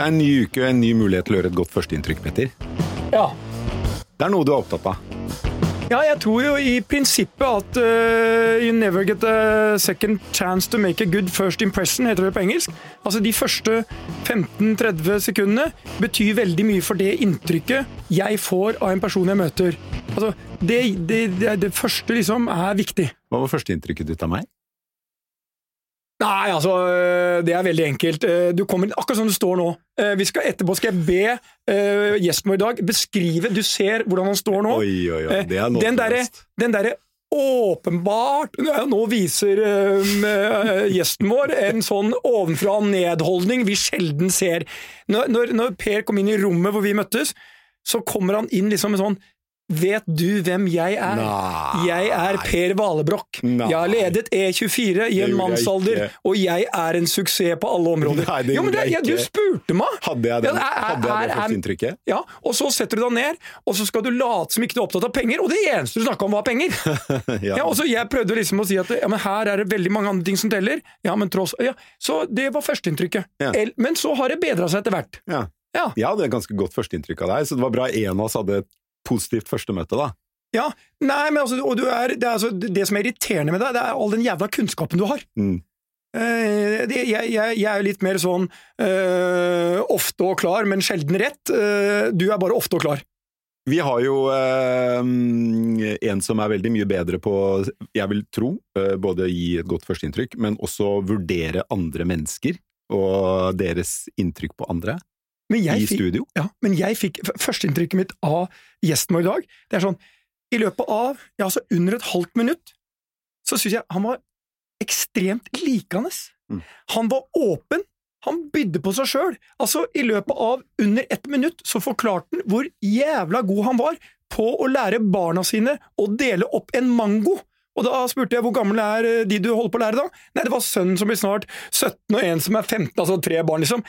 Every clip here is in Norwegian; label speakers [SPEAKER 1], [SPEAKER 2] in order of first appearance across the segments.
[SPEAKER 1] Det er en ny uke og en ny mulighet til å gjøre et godt førsteinntrykk, Petter.
[SPEAKER 2] Ja.
[SPEAKER 1] Det er noe du er opptatt av.
[SPEAKER 2] Ja, jeg tror jo i prinsippet at uh, you never get a second chance to make a good first impression, heter det på engelsk. Altså De første 15-30 sekundene betyr veldig mye for det inntrykket jeg får av en person jeg møter. Altså, Det, det, det, det første liksom er viktig.
[SPEAKER 1] Hva var førsteinntrykket ditt av meg?
[SPEAKER 2] Nei, altså, det er veldig enkelt. Eh, du kommer akkurat som du står nå. Vi skal Etterpå skal jeg be uh, gjesten vår i dag beskrive Du ser hvordan han står nå.
[SPEAKER 1] Oi, oi, oi, det er
[SPEAKER 2] den derre der åpenbart Nå viser uh, gjesten vår en sånn ovenfra nedholdning vi sjelden ser. Når, når, når Per kom inn i rommet hvor vi møttes, så kommer han inn liksom med sånn Vet du hvem jeg er?
[SPEAKER 1] Nei.
[SPEAKER 2] Jeg er Per Valebrokk. Jeg har ledet E24 i en mannsalder, og jeg er en suksess på alle områder.
[SPEAKER 1] Nei, det
[SPEAKER 2] jo, men
[SPEAKER 1] det,
[SPEAKER 2] ja, Du spurte meg!
[SPEAKER 1] Hadde jeg, den, ja, er, hadde jeg det førsteinntrykket?
[SPEAKER 2] Ja, og så setter du deg ned, og så skal du late som ikke du er opptatt av penger, og det eneste du snakka om, var penger! ja. ja, og så Jeg prøvde liksom å si at ja, men her er det veldig mange andre ting som teller. Ja, men tross ja, Så det var førsteinntrykket.
[SPEAKER 1] Ja.
[SPEAKER 2] Men så har det bedra seg etter hvert.
[SPEAKER 1] Ja. Ja. Jeg hadde et ganske godt førsteinntrykk av deg, så det var bra en av oss hadde et positivt første møte, da.
[SPEAKER 2] Ja, nei, men altså, og du er, det, er altså, det som er irriterende med deg, det er all den jævla kunnskapen du har.
[SPEAKER 1] Mm.
[SPEAKER 2] Uh, det, jeg, jeg, jeg, er litt mer sånn uh, ofte og klar, men sjelden rett. Uh, du er bare ofte og klar.
[SPEAKER 1] Vi har jo en som er veldig mye bedre på, jeg vil tro, både gi et godt førsteinntrykk, men også vurdere andre mennesker og deres inntrykk på andre. I
[SPEAKER 2] fikk,
[SPEAKER 1] studio.
[SPEAKER 2] Ja, men jeg fikk førsteinntrykket mitt av gjesten vår i dag. Det er sånn i løpet av ja, altså under et halvt minutt så syns jeg han var ekstremt likende.
[SPEAKER 1] Mm.
[SPEAKER 2] Han var åpen, han bydde på seg sjøl. Altså, i løpet av under ett minutt så forklarte han hvor jævla god han var på å lære barna sine å dele opp en mango. Og da spurte jeg hvor gamle er eh, de du holder på å lære da? Nei, det var sønnen som blir snart 17 og en som er 15, altså tre barn, liksom.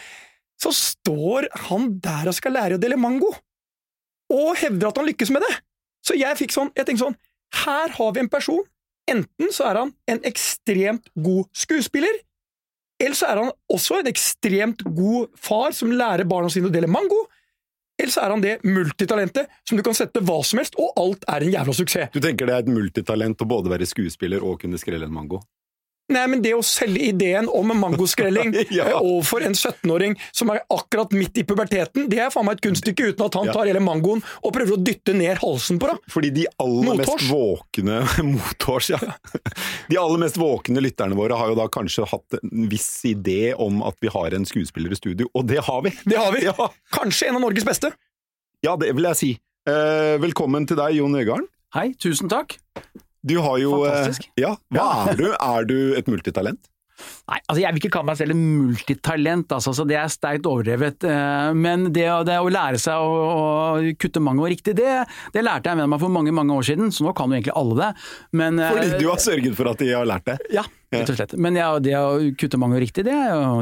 [SPEAKER 2] Så står han der og skal lære å dele mango, og hevder at han lykkes med det! Så jeg fikk sånn, jeg tenkte sånn, her har vi en person, enten så er han en ekstremt god skuespiller, eller så er han også en ekstremt god far som lærer barna sine å dele mango, eller så er han det multitalentet som du kan sette hva som helst, og alt er en jævla suksess.
[SPEAKER 1] Du tenker det er et multitalent å både være skuespiller og kunne skrelle en mango?
[SPEAKER 2] Nei, men det å selge ideen om mangoskrelling ja. Eh, overfor en 17-åring som er akkurat midt i puberteten, det er faen meg et kunststykke uten at han tar hele mangoen og prøver å dytte ned halsen på deg.
[SPEAKER 1] Fordi de aller Mothors. mest våkne Mothors, ja. De aller mest våkne lytterne våre har jo da kanskje hatt en viss idé om at vi har en skuespiller i studio, og det har vi!
[SPEAKER 2] Det har vi! Ja. Kanskje en av Norges beste.
[SPEAKER 1] Ja, det vil jeg si. Eh, velkommen til deg, Jon Øgarden.
[SPEAKER 3] Hei, tusen takk.
[SPEAKER 1] Du har jo
[SPEAKER 3] eh, Fantastisk.
[SPEAKER 1] Ja, hva er du? Er du et multitalent?
[SPEAKER 3] Nei, altså jeg vil ikke kalle meg selv en multitalent, altså, så det er sterkt overdrevet. Eh, men det, det å lære seg å, å kutte mango riktig, det, det, lærte jeg med meg for mange mange år siden, så nå kan jo egentlig alle det. Men,
[SPEAKER 1] eh, Fordi du har sørget for at de har lært det?
[SPEAKER 3] Ja, rett og slett. Men ja, det å kutte mango riktig, det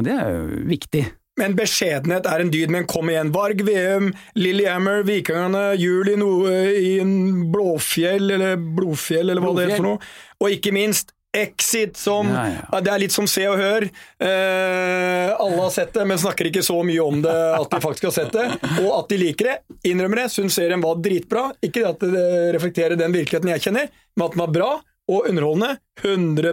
[SPEAKER 3] det er jo viktig.
[SPEAKER 2] Men beskjedenhet er en dyd, men kom igjen. Varg VM, Lillehammer, Vikingene, jul i noe i en Blåfjell, eller Blodfjell, eller hva Blodfjell. det er for noe. Og ikke minst Exit, som ja, ja. Det er litt som Se og Hør. Eh, alle har sett det, men snakker ikke så mye om det at de faktisk har sett det. Og at de liker det. Innrømmer det. Syns serien var dritbra. Ikke at det reflekterer den virkeligheten jeg kjenner, men at den var bra og underholdende. 100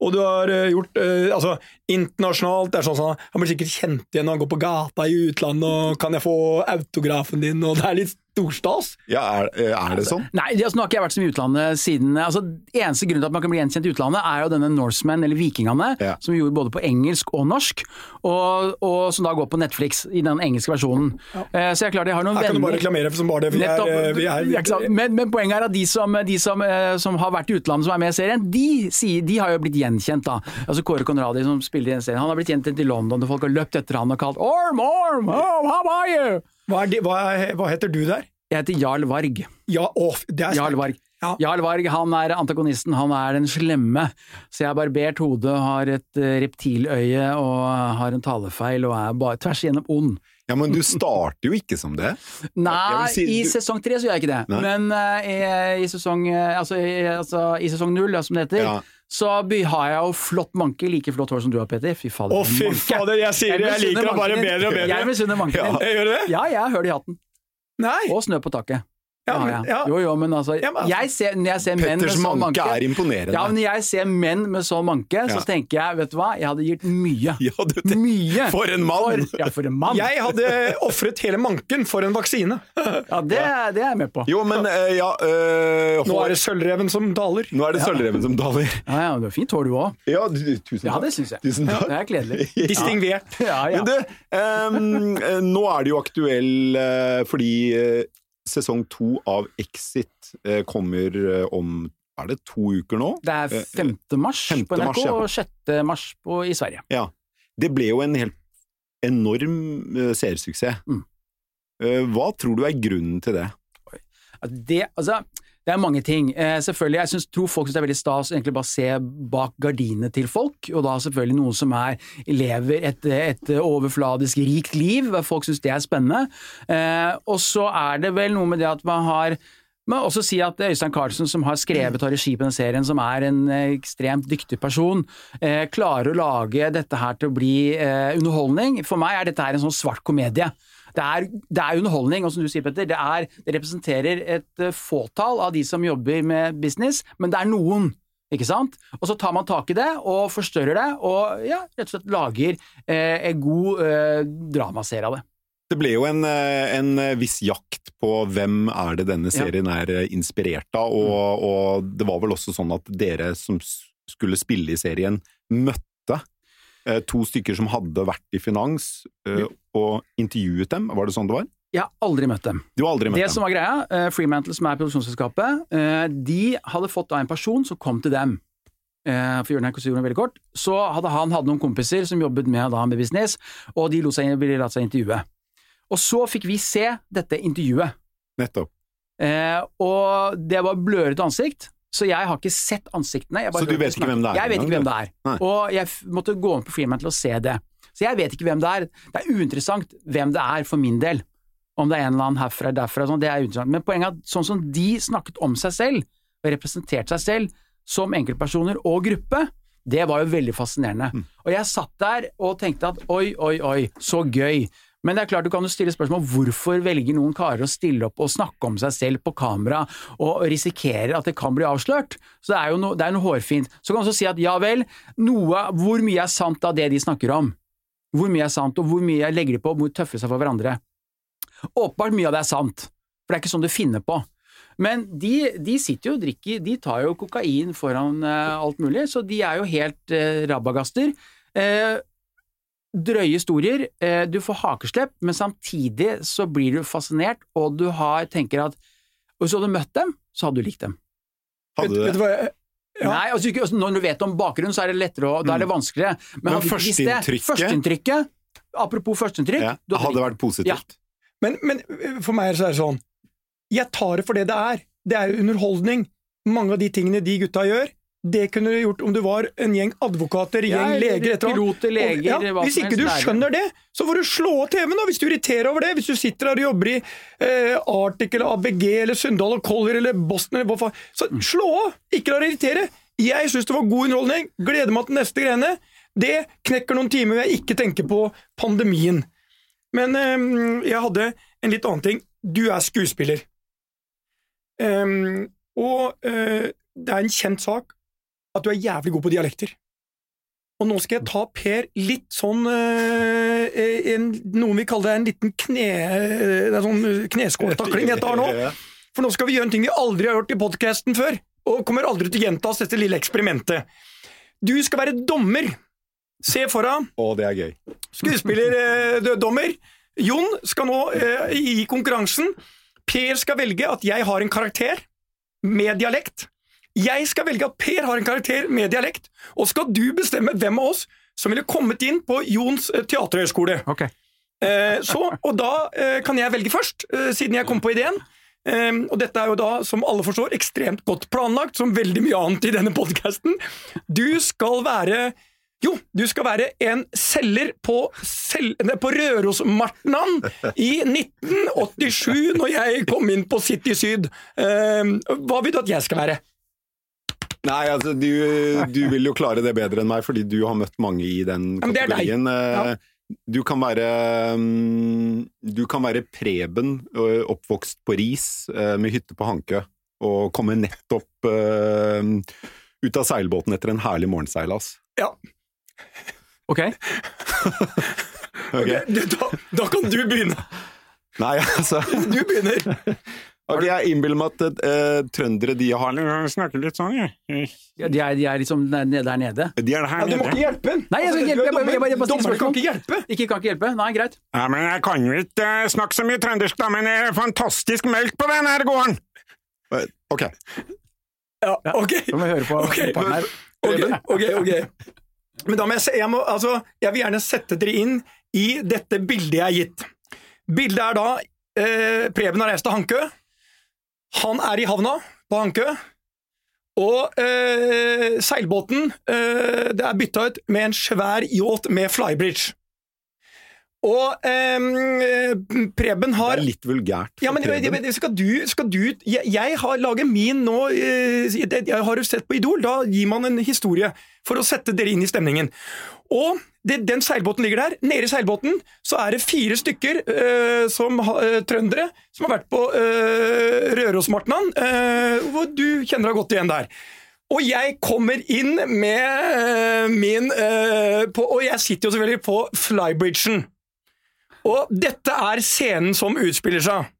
[SPEAKER 2] og du har uh, gjort uh, altså, internasjonalt det er sånn sånn, Han blir sikkert kjent igjen når han går på gata i utlandet og 'Kan jeg få autografen din?' og det er litt storstas.
[SPEAKER 1] Ja, er, eh, er det sånn?
[SPEAKER 3] Nei, altså, nå har ikke jeg vært så mye i utlandet siden altså, Eneste grunn til at man kan bli gjenkjent i utlandet, er jo denne Norseman, eller Vikingene,
[SPEAKER 1] ja.
[SPEAKER 3] som vi gjorde både på engelsk og norsk, og, og, som da går på Netflix i den engelske versjonen. Ja. Uh, så jeg er klart jeg har noen
[SPEAKER 2] venner
[SPEAKER 3] Her
[SPEAKER 2] kan du bare reklamere for som bare det, vi
[SPEAKER 3] Nettopp,
[SPEAKER 2] er, vi er,
[SPEAKER 3] men, men, poenget er at de, som, de som, som, har vært i utlandet som er med i serien, de, de har jo blitt gjenkjent, da. Altså Kåre Conradi som spiller i den serien, han har blitt gjenkjent i London, og folk har løpt etter han og kalt 'Orm, Orm, oh, how are you?'
[SPEAKER 2] Hva, de, hva, hva, heter du der?
[SPEAKER 3] Jeg heter Jarl Varg.
[SPEAKER 2] Ja, å, det er
[SPEAKER 3] Jarl Varg. Ja. Jarl Varg han er antagonisten, han er den slemme. Så jeg har barbert hodet, har et uh, reptiløye og har en talefeil og er bare tvers igjennom ond.
[SPEAKER 1] Ja, Men du starter jo ikke som det?
[SPEAKER 3] Nei, si, i du... sesong tre så gjør jeg ikke det. Nei. Men uh, i, i, sesong uh, altså, i, altså, i, sesong null, som det heter, ja. så by- har jeg jo flott manke, like flott hår som du har, Peter. Fy fader.
[SPEAKER 2] Å, fy fader, jeg sier det, jeg liker det bare bedre og bedre.
[SPEAKER 3] Jeg misunner manken din.
[SPEAKER 2] Jeg gjør det?
[SPEAKER 3] Ja, jeg hører det i hatten.
[SPEAKER 2] Nei.
[SPEAKER 3] Og snø på taket.
[SPEAKER 2] Ja, men- ja.
[SPEAKER 3] Jo, jo, men altså,
[SPEAKER 2] Ja, men altså-
[SPEAKER 3] jeg ser, Når jeg ser menn med sånn
[SPEAKER 1] manke
[SPEAKER 3] manke
[SPEAKER 1] er imponerende.
[SPEAKER 3] Ja, men Når jeg ser menn med sånn manke, så
[SPEAKER 1] Ja.
[SPEAKER 3] tenker jeg, vet du hva, jeg hadde gitt mye.
[SPEAKER 1] Ja, du det,
[SPEAKER 3] Mye!
[SPEAKER 1] For en mann!
[SPEAKER 3] For, ja, for en mann!
[SPEAKER 2] Jeg hadde ofret hele manken for en vaksine.
[SPEAKER 3] Ja, det, det er jeg med på.
[SPEAKER 1] Jo, men uh, ja eh,
[SPEAKER 2] Nå er det sølvreven som daler.
[SPEAKER 1] Nå er det sølvreven som daler.
[SPEAKER 3] Ja, ja, du har fint hår, du òg.
[SPEAKER 1] Ja, du, tusen
[SPEAKER 3] Ja, det syns jeg.
[SPEAKER 1] Tusen takk.
[SPEAKER 3] Det er kledelig.
[SPEAKER 2] Distingvert.
[SPEAKER 3] Ja, ja.
[SPEAKER 1] Men du, ehm, eh, nå er det jo aktuell uh, fordi sesong to av Exit eh, kommer eh, om Er det to uker nå?
[SPEAKER 3] Det er 5. mars
[SPEAKER 1] 5.
[SPEAKER 3] på NRK
[SPEAKER 1] mars, ja.
[SPEAKER 3] og 6. mars på, i Sverige.
[SPEAKER 1] Ja. Det ble jo en helt enorm eh, seersuksess.
[SPEAKER 3] Mm.
[SPEAKER 1] Eh, hva tror du er grunnen til det?
[SPEAKER 3] Det, altså, det er mange ting. Eh, selvfølgelig, jeg synes, tror folk syns det er veldig stas å egentlig bare se bak gardinene til folk, og da selvfølgelig noen som er, lever et, et overfladisk rikt liv. Folk syns det er spennende. Eh, og så er det vel noe med det at man har men også si at Øystein Carlsen, som har skrevet og regi på den serien, som er en ekstremt dyktig person, eh, klarer å lage dette her til å bli eh, underholdning. For meg er dette her en sånn svart komedie. Det er, det er underholdning, og som du sier, Petter, det, er, det representerer et eh, fåtall av de som jobber med business, men det er noen. Ikke sant? Og så tar man tak i det og forstørrer det, og ja, rett og slett lager eh, en god eh, dramaserie av det.
[SPEAKER 1] Det ble jo en, eh, en viss jakt på hvem er det denne serien er eh, inspirert av, og, og det var vel også sånn at dere som skulle spille i serien, møtte eh, to stykker som hadde vært i finans, eh, og intervjuet dem. Var det sånn det var?
[SPEAKER 3] Jeg har aldri møtt dem.
[SPEAKER 1] Du har aldri møtt
[SPEAKER 3] Det
[SPEAKER 1] dem?
[SPEAKER 3] som var greia, eh, Freemantle, som er produksjonsselskapet, eh, de hadde fått av en person som kom til dem. Eh, For denne historien veldig kort, så hadde han hatt noen kompiser som jobbet med, da, med business, og de lot seg, ville latt seg intervjue. Og så fikk vi se dette intervjuet,
[SPEAKER 1] Nettopp.
[SPEAKER 3] eh, og det var blørete ansikt. Så jeg har ikke sett ansiktene.
[SPEAKER 1] Så du vet ikke hvem det er
[SPEAKER 3] Jeg vet ikke hvem det er.
[SPEAKER 1] Nei.
[SPEAKER 3] Og jeg måtte gå inn på Freemantle og se det. Så jeg vet ikke hvem det er. Det er uinteressant hvem det er for min del. Om det er en eller annen herfra eller derfra, sånn, det er uinteressant. Men poenget er at sånn som de snakket om seg selv, og representerte seg selv som enkeltpersoner og gruppe, det var jo veldig fascinerende.
[SPEAKER 1] Mm.
[SPEAKER 3] Og jeg satt der og tenkte at oi, oi, oi, så gøy. Men det er klart du kan jo stille spørsmål hvorfor velger noen karer å stille opp og snakke om seg selv på kamera og risikerer at det kan bli avslørt. Så det er jo noe, det er noe hårfint. Så kan du også si at ja vel, noe, hvor mye er sant av det de snakker om? Hvor mye er sant, og hvor mye legger de på, hvor tøffer de seg for hverandre? Åpenbart mye av det er sant, for det er ikke sånn du finner på. Men de, de sitter jo og drikker, de tar jo kokain foran uh, alt mulig, så de er jo helt uh, rabagaster. Eh, drøye historier, eh, du får hakeslepp, men samtidig så blir du fascinert, og du har, tenker at Hvis du hadde møtt dem, så hadde du likt dem.
[SPEAKER 1] Hadde
[SPEAKER 2] Vet, vet
[SPEAKER 1] du
[SPEAKER 2] det? hva Ja.
[SPEAKER 3] Nei, altså, ikke- altså, Når du vet om bakgrunnen, så er det lettere, og da er det vanskeligere.
[SPEAKER 1] Men,
[SPEAKER 3] Men
[SPEAKER 1] førsteinntrykket-
[SPEAKER 3] Førsteinntrykket Apropos førsteinntrykk,
[SPEAKER 1] ja, hadde
[SPEAKER 3] det
[SPEAKER 1] vært positivt?
[SPEAKER 2] Men, men for meg så er det sånn Jeg tar det for det det er. Det er jo underholdning. Mange av de tingene de gutta gjør, det kunne du gjort om du var en gjeng advokater,
[SPEAKER 3] Ja,
[SPEAKER 2] gjeng leger, et eller annet.
[SPEAKER 3] piloter, leger,
[SPEAKER 2] ja, Hvis ikke du skjønner det, så får du slå av TV-en, hvis du irriterer over det. Hvis du sitter her og jobber i eh, Arctic eller ABG eller Sunndal og Collier eller Boston eller hva så
[SPEAKER 3] Mm.
[SPEAKER 2] slå av! Ikke la deg irritere. Jeg syns det var god underholdning. Gleder meg til neste greiene. Det knekker noen timer hvor jeg ikke tenker på pandemien. Men eh, jeg hadde en litt annen ting. Du er skuespiller. Um, og eh, det er en kjent sak at du er jævlig god på dialekter. Og nå skal jeg ta Per litt sånn eh, en, Noen vil kalle det en liten kne... Det er sånn kneskåltakling dette har nå. For nå skal vi gjøre en ting vi aldri har gjort i podkasten før, og kommer aldri til å gjenta oss dette lille eksperimentet. Du skal være dommer. Se for deg
[SPEAKER 1] Å, det er gøy.
[SPEAKER 2] skuespillerdommer. Jon skal nå eh, i konkurransen. Per skal velge at jeg har en karakter med dialekt. Jeg skal velge at Per har en karakter med dialekt, og skal du bestemme hvem av oss som ville kommet inn på Jons eh, teaterhøgskole.
[SPEAKER 3] Ok.
[SPEAKER 2] Eh, så, og da eh, kan jeg velge først, eh, siden jeg kom på ideen. Og dette er jo da, som alle forstår, ekstremt godt planlagt, som veldig mye annet i denne podkasten. Du skal være jo, du skal være en selger på, sel på Rørosmartnan i 1987, når jeg kom inn på City Syd. Hva vil du at jeg skal være?
[SPEAKER 1] Nei, altså, du, du vil jo klare det bedre enn meg, fordi du har møtt mange i den kategorien.
[SPEAKER 2] Ja.
[SPEAKER 1] Eh, Du kan være mm, Du kan være Preben, oppvokst på Ris, eh, med hytte på Hankø, og komme nettopp eh, ut av seilbåten etter en herlig morgenseilas.
[SPEAKER 2] Ja.
[SPEAKER 3] Ok?
[SPEAKER 2] okay. Da, da kan du begynne!
[SPEAKER 1] Nei, altså
[SPEAKER 2] Du begynner!
[SPEAKER 1] ok, Jeg innbiller meg at uh, trøndere de har snakker litt sånn, jeg.
[SPEAKER 3] Ja, de, er, de er liksom der nede. Nede.
[SPEAKER 1] De er her
[SPEAKER 2] Ja, du må ikke hjelpe ham!
[SPEAKER 3] Nei, jeg skal ikke hjelpe, jeg bare- jeg bare- jeg bare stiller
[SPEAKER 2] kan ikke hjelpe!
[SPEAKER 3] Ikke kan ikke hjelpe? Nei, greit.
[SPEAKER 1] Ja, men jeg kan jo ikke uh, snakke så mye trøndersk, da, men det er fantastisk melk på den her gården! Ok.
[SPEAKER 2] Ja, ok.
[SPEAKER 3] Da må vi høre på
[SPEAKER 2] Ok.
[SPEAKER 3] partneren her.
[SPEAKER 2] Okay, ok, ok. Men da må jeg se, jeg, må, altså, jeg vil gjerne sette dere inn i dette bildet jeg har gitt. Bildet er da eh, Preben har reist til Hankø. Han er i havna på Hankø. Og eh, seilbåten eh, Det er bytta ut med en svær yacht med flybridge. Og eh, Preben
[SPEAKER 1] Det er litt vulgært.
[SPEAKER 2] ja, men, men skal du, skal du jeg, jeg har laget min nå eh, Jeg har jo sett på Idol, da gir man en historie for å sette dere inn i stemningen. Og det, den seilbåten ligger der. Nede i seilbåten så er det fire stykker øh, som, eh, trøndere som har vært på øh, Rørosmartnan, øh, hvor du kjenner deg godt igjen der. Og jeg kommer inn med min på, Og jeg sitter jo selvfølgelig på flybridgen. Og dette er scenen som utspiller seg.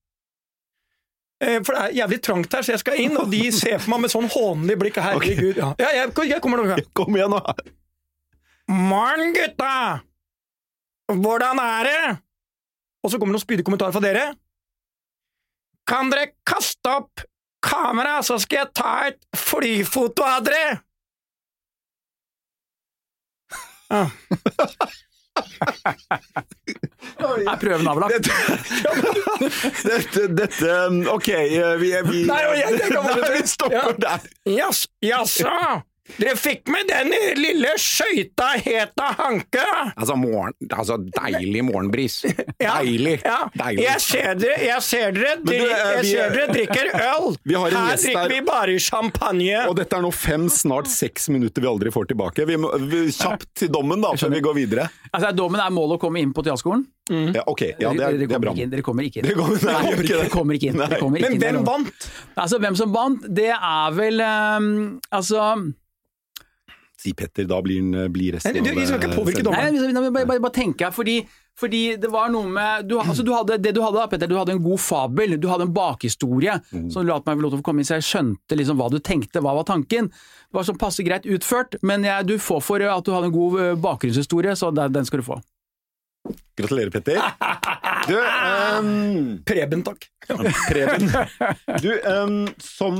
[SPEAKER 2] For det er jævlig trangt her, så jeg skal inn, og de ser på meg med sånn hånlig blikk. Herregud. Okay. ja jeg, jeg kommer nå.
[SPEAKER 1] Kom igjen, nå!
[SPEAKER 2] Morn, gutta! Hvordan er det? Og så kommer det noen spydige kommentarer fra dere. Kan dere kaste opp kameraet, så skal jeg ta et flyfoto av dere? Ja.
[SPEAKER 3] Er prøven avlagt?
[SPEAKER 1] Dette, dette Ok, eh, vi, vi,
[SPEAKER 2] Nei, jeg- jeg jeg,
[SPEAKER 1] Nei, vi stopper
[SPEAKER 2] Ja.
[SPEAKER 1] der.
[SPEAKER 2] Yes, Jaså? Dere fikk med den lille skøyta Heta Hanke?
[SPEAKER 1] Altså, morgen, altså deilig morgenbris.
[SPEAKER 2] Ja,
[SPEAKER 1] Deilig.
[SPEAKER 2] Ja.
[SPEAKER 1] Deilig.
[SPEAKER 2] Jeg ser dere, jeg ser dere,
[SPEAKER 1] du,
[SPEAKER 2] dri,
[SPEAKER 1] eh,
[SPEAKER 2] jeg
[SPEAKER 1] vi-
[SPEAKER 2] ser dere drikker øl.
[SPEAKER 1] Vi har en
[SPEAKER 2] Her
[SPEAKER 1] gjest
[SPEAKER 2] drikker
[SPEAKER 1] her.
[SPEAKER 2] vi bare champagne.
[SPEAKER 1] Og dette er nå fem, snart seks minutter vi aldri får tilbake. Vi må vi, Kjapt til dommen, da, før vi går videre.
[SPEAKER 3] Altså, Dommen er målet å komme inn på teaterskolen?
[SPEAKER 1] Ja, ok, ja, det er,
[SPEAKER 3] dere,
[SPEAKER 1] det er
[SPEAKER 3] kommer
[SPEAKER 1] bra.
[SPEAKER 3] ikke inn. Dere kommer ikke inn.
[SPEAKER 1] Det kommer-
[SPEAKER 3] Dere
[SPEAKER 1] ikke.
[SPEAKER 3] Dere kommer ikke inn. Kommer ikke
[SPEAKER 2] Men
[SPEAKER 3] inn.
[SPEAKER 2] Hvem vant?
[SPEAKER 3] Altså, hvem som vant, det er vel um, Altså
[SPEAKER 1] Si Petter, da blir, den- blir resten
[SPEAKER 2] Nei, du- vi skal ikke påvirke
[SPEAKER 1] eh,
[SPEAKER 2] dommeren.
[SPEAKER 3] Nei, men, bare, bare, bare tenke, fordi, fordi det var noe med du, altså, du hadde, Det du hadde da, Petter, du hadde en god fabel, du hadde en bakhistorie
[SPEAKER 1] Mm.
[SPEAKER 3] som lot meg få lov til å komme inn, så jeg skjønte liksom hva du tenkte, hva var tanken. Det var sånn passe greit utført, men jeg, du får for at du hadde en god eh, bakgrunnshistorie, så den, den skal du få.
[SPEAKER 1] Gratulerer, Petter. Du, um,
[SPEAKER 2] Preben, takk.
[SPEAKER 1] Preben. Du, um, som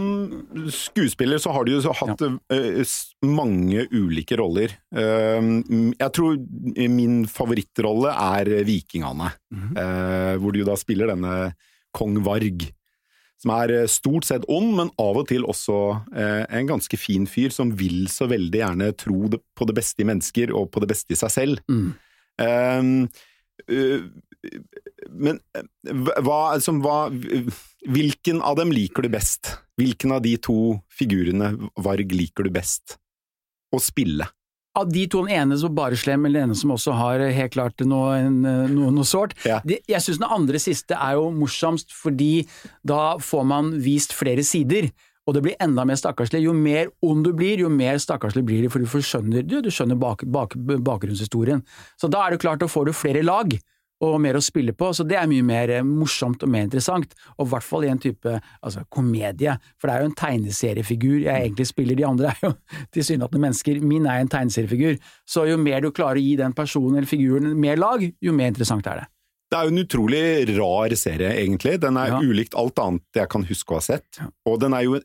[SPEAKER 1] skuespiller så har du jo hatt ja. uh, mange ulike roller. Uh, jeg tror min favorittrolle er Vikingane, eh, hvor du da spiller denne kong Varg. Som er eh, stort sett ond, men av og til også en ganske fin fyr som vil så veldig gjerne tro på det beste i mennesker og på det beste i seg selv.
[SPEAKER 3] Mm.
[SPEAKER 1] Ehm, øh, men øh, hva, altså, hva Hvilken av dem liker du best? Hvilken av de to figurene Varg liker du best å spille?
[SPEAKER 3] Av de to, den ene som bare slem, eller den ene som også har eh, helt klart noe, eh, noe, noe sårt.
[SPEAKER 1] Ja.
[SPEAKER 3] Jeg syns den andre siste er jo morsomst, fordi da får man vist flere sider. Og det blir enda mer stakkarslig. Jo mer ond du blir, jo mer stakkarslig blir det, for du skjønner, du, du skjønner bak, bak, bakgrunnshistorien. Så da er det klart, da får du flere lag og mer å spille på, så det er mye mer eh, morsomt og mer interessant. Og i hvert fall i en type altså, komedie, for det er jo en tegneseriefigur jeg egentlig spiller, de andre er jo tilsynelatende mennesker. Min er en tegneseriefigur, så jo mer du klarer å gi den personen eller figuren mer lag, jo mer interessant er det.
[SPEAKER 1] Det er jo en utrolig rar serie, egentlig. Den er
[SPEAKER 3] Ja.
[SPEAKER 1] ulikt alt annet jeg kan huske å ha sett. Og den er jo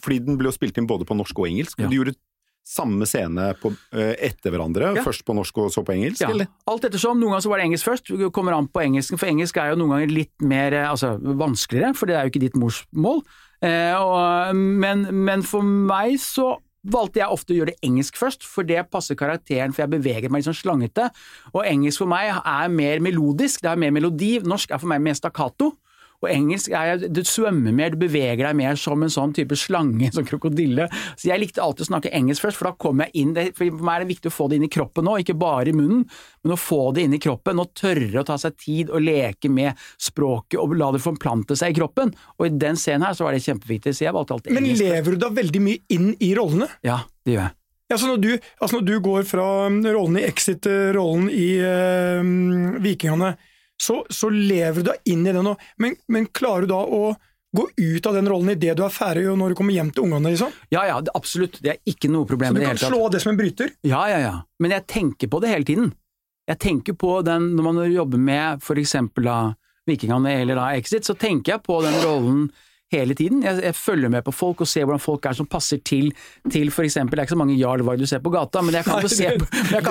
[SPEAKER 1] Fordi den ble jo spilt inn både på norsk og engelsk.
[SPEAKER 3] Ja.
[SPEAKER 1] Du gjorde samme scene på, øh, etter hverandre,
[SPEAKER 3] Ja.
[SPEAKER 1] først på norsk og så på engelsk,
[SPEAKER 3] Ja,
[SPEAKER 1] eller?
[SPEAKER 3] alt ettersom. Noen ganger så var det engelsk først, vi kommer an på engelsken, for engelsk er jo noen ganger litt mer eh, altså, vanskeligere, for det er jo ikke ditt morsmål. Eh, og, men, men for meg så valgte jeg ofte å gjøre det engelsk først, for det passer karakteren, for jeg beveger meg litt sånn slangete. Og engelsk for meg er mer melodisk, det er mer melodi. Norsk er for meg mer stakkato. Og engelsk er du svømmer mer, du beveger deg mer som en sånn type slange, som krokodille. Så jeg likte alltid å snakke engelsk først, for da kom jeg inn det, For meg er det viktig å få det inn i kroppen nå, ikke bare i munnen, men å få det inn i kroppen, og tørre å ta seg tid og leke med språket og la det forplante seg i kroppen. Og i den scenen her så var det kjempeviktig, så jeg valgte alltid
[SPEAKER 2] Men lever du da veldig mye inn i rollene?
[SPEAKER 3] Ja, det gjør jeg.
[SPEAKER 2] Ja, når du, altså når du går fra um, rollen i Exit til rollen i uh, Vikingene, så, så lever du deg inn i den, og, men, men klarer du da å gå ut av den rollen idet du er ferdig og når du kommer hjem til ungene? liksom?
[SPEAKER 3] Ja ja, det, absolutt. Det er ikke noe problem
[SPEAKER 2] Så
[SPEAKER 3] i
[SPEAKER 2] du
[SPEAKER 3] det
[SPEAKER 2] kan slå av det som en bryter?
[SPEAKER 3] Ja, ja, ja. Men jeg tenker på det hele tiden. Jeg tenker på den, når man jobber med for eksempel da Vikingene eller da Exit, så tenker jeg på den rollen hele tiden. Jeg, jeg følger med på folk og ser hvordan folk er som passer til, til eksempel, det er ikke så mange Jarl Varg du ser på gata, men jeg kan jo se på,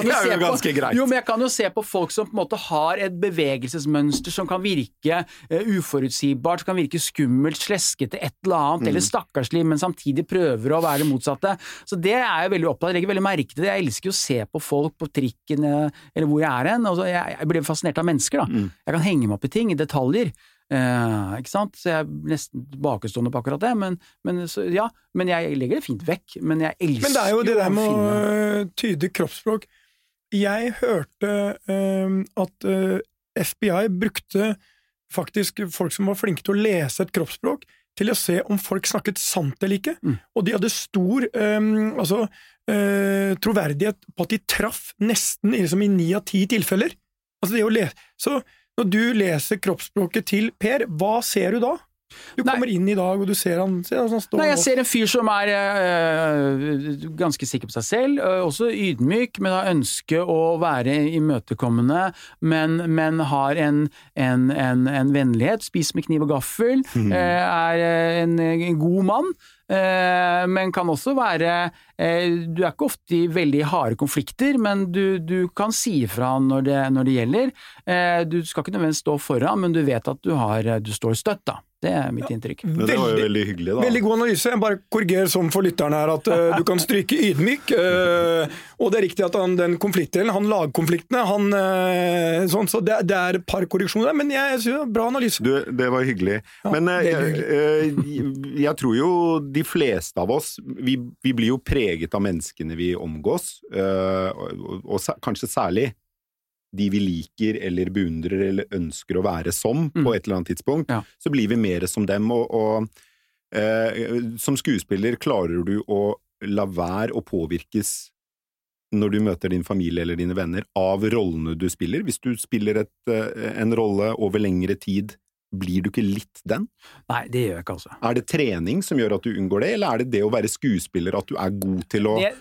[SPEAKER 3] jo se på. Jo, men jeg kan jo se på folk som på en måte har et bevegelsesmønster som kan virke uh, uforutsigbart, som kan virke skummelt, sleskete, et eller annet,
[SPEAKER 1] Mm.
[SPEAKER 3] eller stakkarslig, men samtidig prøver å være det motsatte. Så det er jeg veldig opptatt av. Jeg legger veldig merke til det. Jeg elsker å se på folk på trikken eh, eller hvor jeg er hen. Altså, jeg, jeg blir fascinert av mennesker, da.
[SPEAKER 1] Mm.
[SPEAKER 3] Jeg kan henge meg opp i ting, i detaljer. Eh, ikke sant? Så jeg er nesten tilbakestående på akkurat det. Men, men, så, ja, men jeg legger det fint vekk. Men jeg elsker
[SPEAKER 2] Men det er jo det der med å tyde kroppsspråk. Jeg hørte eh, at FBI brukte faktisk folk som var flinke til å lese et kroppsspråk, til å se om folk snakket sant eller ikke.
[SPEAKER 3] Mm.
[SPEAKER 2] Og de hadde stor eh, altså, øh, troverdighet på at de traff nesten liksom, i ni av ti tilfeller. Altså det å lese. Så når du leser kroppsspråket til Per, hva ser du da? Du
[SPEAKER 3] Nei.
[SPEAKER 2] kommer inn i dag, og du ser han, ser han står
[SPEAKER 3] Nei, jeg ser en fyr som er øh, ganske sikker på seg selv, øh, også ydmyk, men har ønske å være imøtekommende, men, men har en, en, en, en vennlighet, spiser med kniv og gaffel, øh, er en, en god mann. Øh, men kan også være øh, Du er ikke ofte i veldig harde konflikter, men du, du kan si ifra når det, når det gjelder. Eh, Du skal ikke nødvendigvis stå foran, men du vet at du, har, du står støtt, da. Det er mitt inntrykk.
[SPEAKER 1] Men det var jo veldig hyggelig, da.
[SPEAKER 2] Veldig god analyse. Jeg bare korrigerer sånn for lytterne her at uh, du kan stryke ydmyk. Uh, og det er riktig at han, den konfliktdelen, han lagkonfliktene, han uh, sånn, Så det, det er et par korreksjoner der, men jeg synes det var bra analyse.
[SPEAKER 1] Du, det var hyggelig. Men eh,
[SPEAKER 2] veldig
[SPEAKER 1] jeg, jeg tror jo de fleste av oss vi, vi blir jo preget av menneskene vi omgås, eh, og, og sa- kanskje særlig de vi liker eller beundrer eller ønsker å være som
[SPEAKER 3] Mm.
[SPEAKER 1] på et eller annet tidspunkt.
[SPEAKER 3] Ja.
[SPEAKER 1] Så blir vi mer som dem, og, og eh, som skuespiller klarer du å la være å påvirkes når du møter din familie eller dine venner, av rollene du spiller. Hvis du spiller et, eh, en rolle over lengre tid, blir du ikke litt den?
[SPEAKER 3] Nei, det gjør jeg ikke, altså.
[SPEAKER 1] Er det trening som gjør at du unngår det, eller er det det å være skuespiller, at du er god til å
[SPEAKER 3] Det,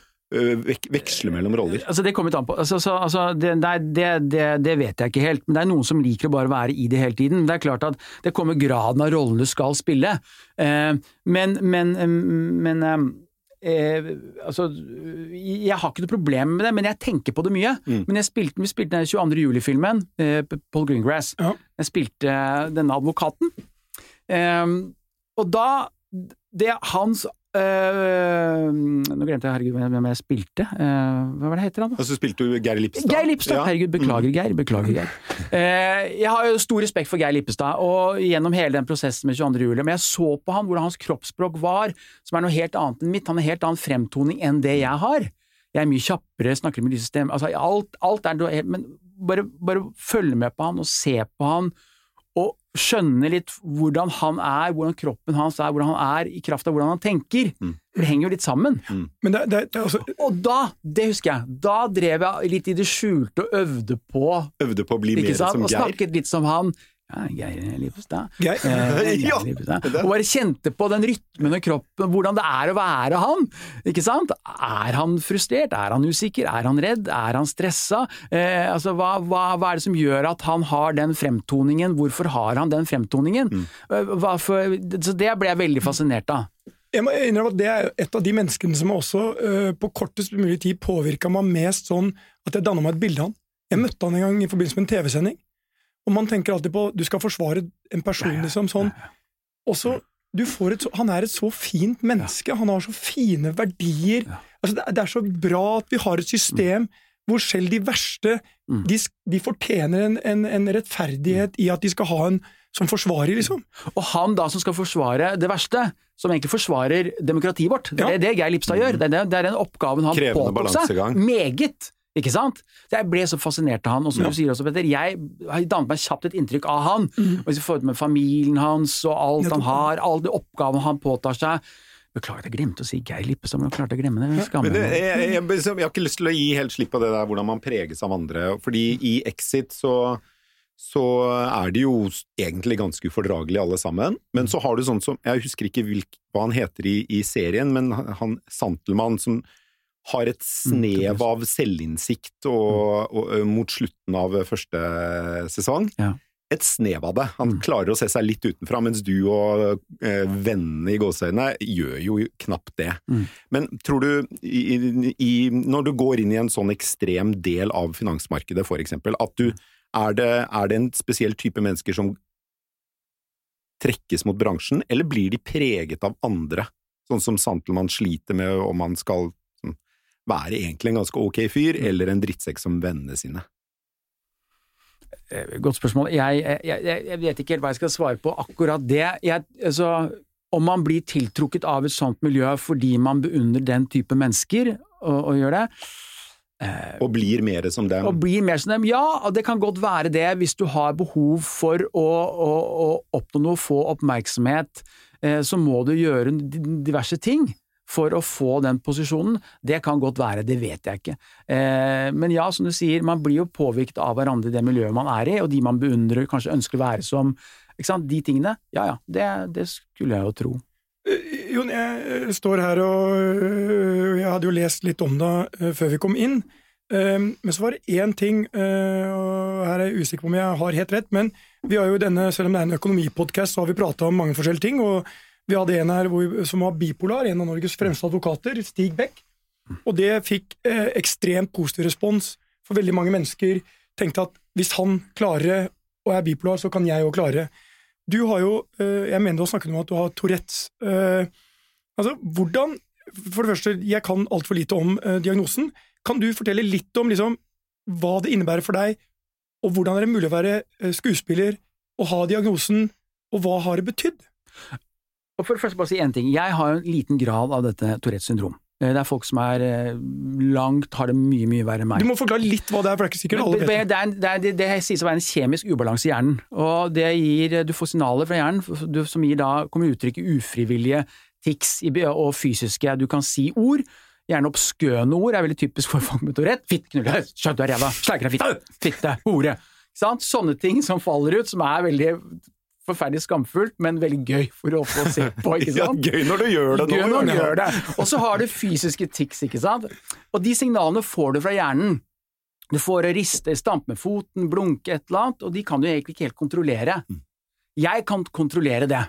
[SPEAKER 1] vek veksle mellom roller?
[SPEAKER 3] altså det kommer litt an på. Altså, så, altså, det, det, det, det vet jeg ikke helt, men det er noen som liker å bare være i det hele tiden. Det er klart at det kommer graden av rollen du skal spille, eh, men, men, men eh, altså, jeg har ikke noe problem med det, men jeg tenker på det mye.
[SPEAKER 1] Mm.
[SPEAKER 3] Men jeg spilte, vi spilte den 22. juli-filmen, eh, Paul Greengrass.
[SPEAKER 2] Ja.
[SPEAKER 3] Jeg spilte denne advokaten. Eh, og da Det hans eh, Nå glemte jeg herregud hvem jeg spilte. Uh, hva var det heter han? da?
[SPEAKER 1] Og så spilte du Geir Lippestad.
[SPEAKER 3] Geir Lippestad,
[SPEAKER 1] Ja.
[SPEAKER 3] herregud, beklager Geir, beklager Geir. Uh, jeg har jo stor respekt for Geir Lippestad, og gjennom hele den prosessen med 22. juli, men jeg så på han hvordan hans kroppsspråk var, som er noe helt annet enn mitt. Han har helt annen fremtoning enn det jeg har. Jeg er mye kjappere, snakker med lyse stemme, altså alt, alt er noe helt Men bare, bare følge med på han og se på han, og skjønne litt hvordan han er, hvordan kroppen hans er, hvordan han er i kraft av hvordan han tenker.
[SPEAKER 1] Mm.
[SPEAKER 3] Det henger jo litt sammen.
[SPEAKER 2] Men det, det, det er altså,
[SPEAKER 3] Og da, det husker jeg, da drev jeg litt i det skjulte og øvde på
[SPEAKER 1] Øvde på å bli mer som Geir?
[SPEAKER 3] og snakket litt som han. Ja, Geir Lippestad.
[SPEAKER 2] Geir.
[SPEAKER 3] Eh, Geir
[SPEAKER 1] Ja,
[SPEAKER 3] Lippestad. Og bare kjente på den rytmen og kroppen, hvordan det er å være han. Ikke sant? Er han frustrert? Er han usikker? Er han redd? Er han stressa? Eh, altså, hva, hva, hva er det som gjør at han har den fremtoningen? Hvorfor har han den fremtoningen?
[SPEAKER 1] Mm.
[SPEAKER 3] Eh, for, så det ble jeg veldig fascinert av.
[SPEAKER 2] Jeg må innrømme at Det er et av de menneskene som også uh, på kortest mulig tid påvirka meg mest sånn at jeg danna meg et bilde av han. Jeg møtte han en gang i forbindelse med en TV-sending, og man tenker alltid på du skal forsvare en person liksom sånn. Og så du får et så, Han er et så fint menneske, han har så fine verdier. Altså det, er- det er så bra at vi har et system hvor selv de verste
[SPEAKER 3] Mm.
[SPEAKER 2] de, de fortjener en, en, en rettferdighet i at de skal ha en som forsvarer, liksom.
[SPEAKER 3] Og han da som skal forsvare det verste, som egentlig forsvarer demokratiet vårt, det
[SPEAKER 2] Ja.
[SPEAKER 3] er det Geir Lipstad gjør. Det er, det er den oppgaven han påtok seg.
[SPEAKER 1] balansegang.
[SPEAKER 3] Meget! Ikke sant? Jeg ble så fascinert av han, og som du sier også, Petter, jeg har dannet meg kjapt et inntrykk av han. Og Hvis vi får ut med familien hans og alt han har, alle oppgavene han påtar seg Beklager jeg glemte å si Geir Lippestad, men jeg klarte å glemme det.
[SPEAKER 1] Det, jeg, jeg, jeg, jeg har ikke lyst til å gi helt slipp på det der hvordan man preges av andre. Fordi i Exit så, så er de jo egentlig ganske ufordragelige alle sammen. Men så har du sånn som Jeg husker ikke hvilk, hva han heter i, i serien, men han Santelmann som har et snev av selvinnsikt og, og, og, mot slutten av første sesong.
[SPEAKER 3] Ja.
[SPEAKER 1] Et snev av det. Han
[SPEAKER 3] Mm.
[SPEAKER 1] klarer å se seg litt utenfra, mens du og eh, vennene i gåseøynene gjør jo knapt det.
[SPEAKER 3] Mm.
[SPEAKER 1] Men tror du, i, i, når du går inn i en sånn ekstrem del av finansmarkedet, for eksempel, at du er det, er det en spesiell type mennesker som trekkes mot bransjen, eller blir de preget av andre? Sånn som Santelmann sliter med om han skal være egentlig en ganske ok fyr, eller en drittsekk som vennene sine.
[SPEAKER 3] Eh, Godt spørsmål. Jeg, jeg, jeg, vet ikke helt hva jeg skal svare på akkurat det. Jeg, altså, om man blir tiltrukket av et sånt miljø fordi man beundrer den type mennesker og, og gjør det,
[SPEAKER 1] Og blir mer som dem.
[SPEAKER 3] og blir mer som dem, ja, det kan godt være det hvis du har behov for å, å, å oppnå noe, få oppmerksomhet, eh, så må du gjøre diverse ting for å få den posisjonen. Det kan godt være, det vet jeg ikke. Eh, men ja, som du sier, man blir jo påvirket av hverandre i det miljøet man er i, og de man beundrer, kanskje ønsker å være som. De tingene. Ja ja, det, det skulle jeg jo tro.
[SPEAKER 2] Eh, Jon, jeg eh, står her og Jeg hadde jo lest litt om det før vi kom inn. Men så var det én ting, og her er jeg usikker på om jeg har helt rett, men vi har jo denne, selv om det er en økonomipodkast, så har vi prata om mange forskjellige ting. og Vi hadde en her hvor, som var bipolar, en av Norges fremste advokater, Stig Beck. Og det fikk eh, ekstremt positiv respons, for veldig mange mennesker tenkte at hvis han klarer og er bipolar, så kan jeg jo klare. Du har jo, eh, jeg mener du har snakket om at du har Tourettes. Eh, altså, hvordan For det første, jeg kan altfor lite om eh, diagnosen. Kan du fortelle litt om liksom, hva det innebærer for deg, og hvordan er det mulig å være eh, skuespiller og ha diagnosen, og hva har det betydd?
[SPEAKER 3] Og for det første bare si én ting. Jeg har jo en liten grad av dette Tourettes syndrom. Eh, Det er folk som er eh, langt, har det mye, mye verre enn meg.
[SPEAKER 2] Du må forklare litt hva det er, for det er ikke sikkert alle vet det.
[SPEAKER 3] det, er, det, er, det, det sies å være en kjemisk ubalanse i hjernen, og det gir, du får signaler fra hjernen du- som gir da, kommer uttrykket ufrivillige tics i og fysiske, du kan si ord, gjerne obskøne ord, er veldig typisk for folk med Tourette, fitt, knulle, Skjønt, du er ræva, sleiker deg fitte, fitte, hore? Sånne ting som faller ut, som er veldig forferdelig skamfullt, men veldig gøy for å få se på, ikke
[SPEAKER 1] Ja,
[SPEAKER 3] sant?
[SPEAKER 1] gøy når du gjør det!
[SPEAKER 3] Gøy når du gjør det. Og så har du fysiske tics, ikke sant. Og de signalene får du fra hjernen. Du får riste, stampe med foten, blunke et eller annet, og de kan du egentlig ikke helt kontrollere. Jeg kan kontrollere det,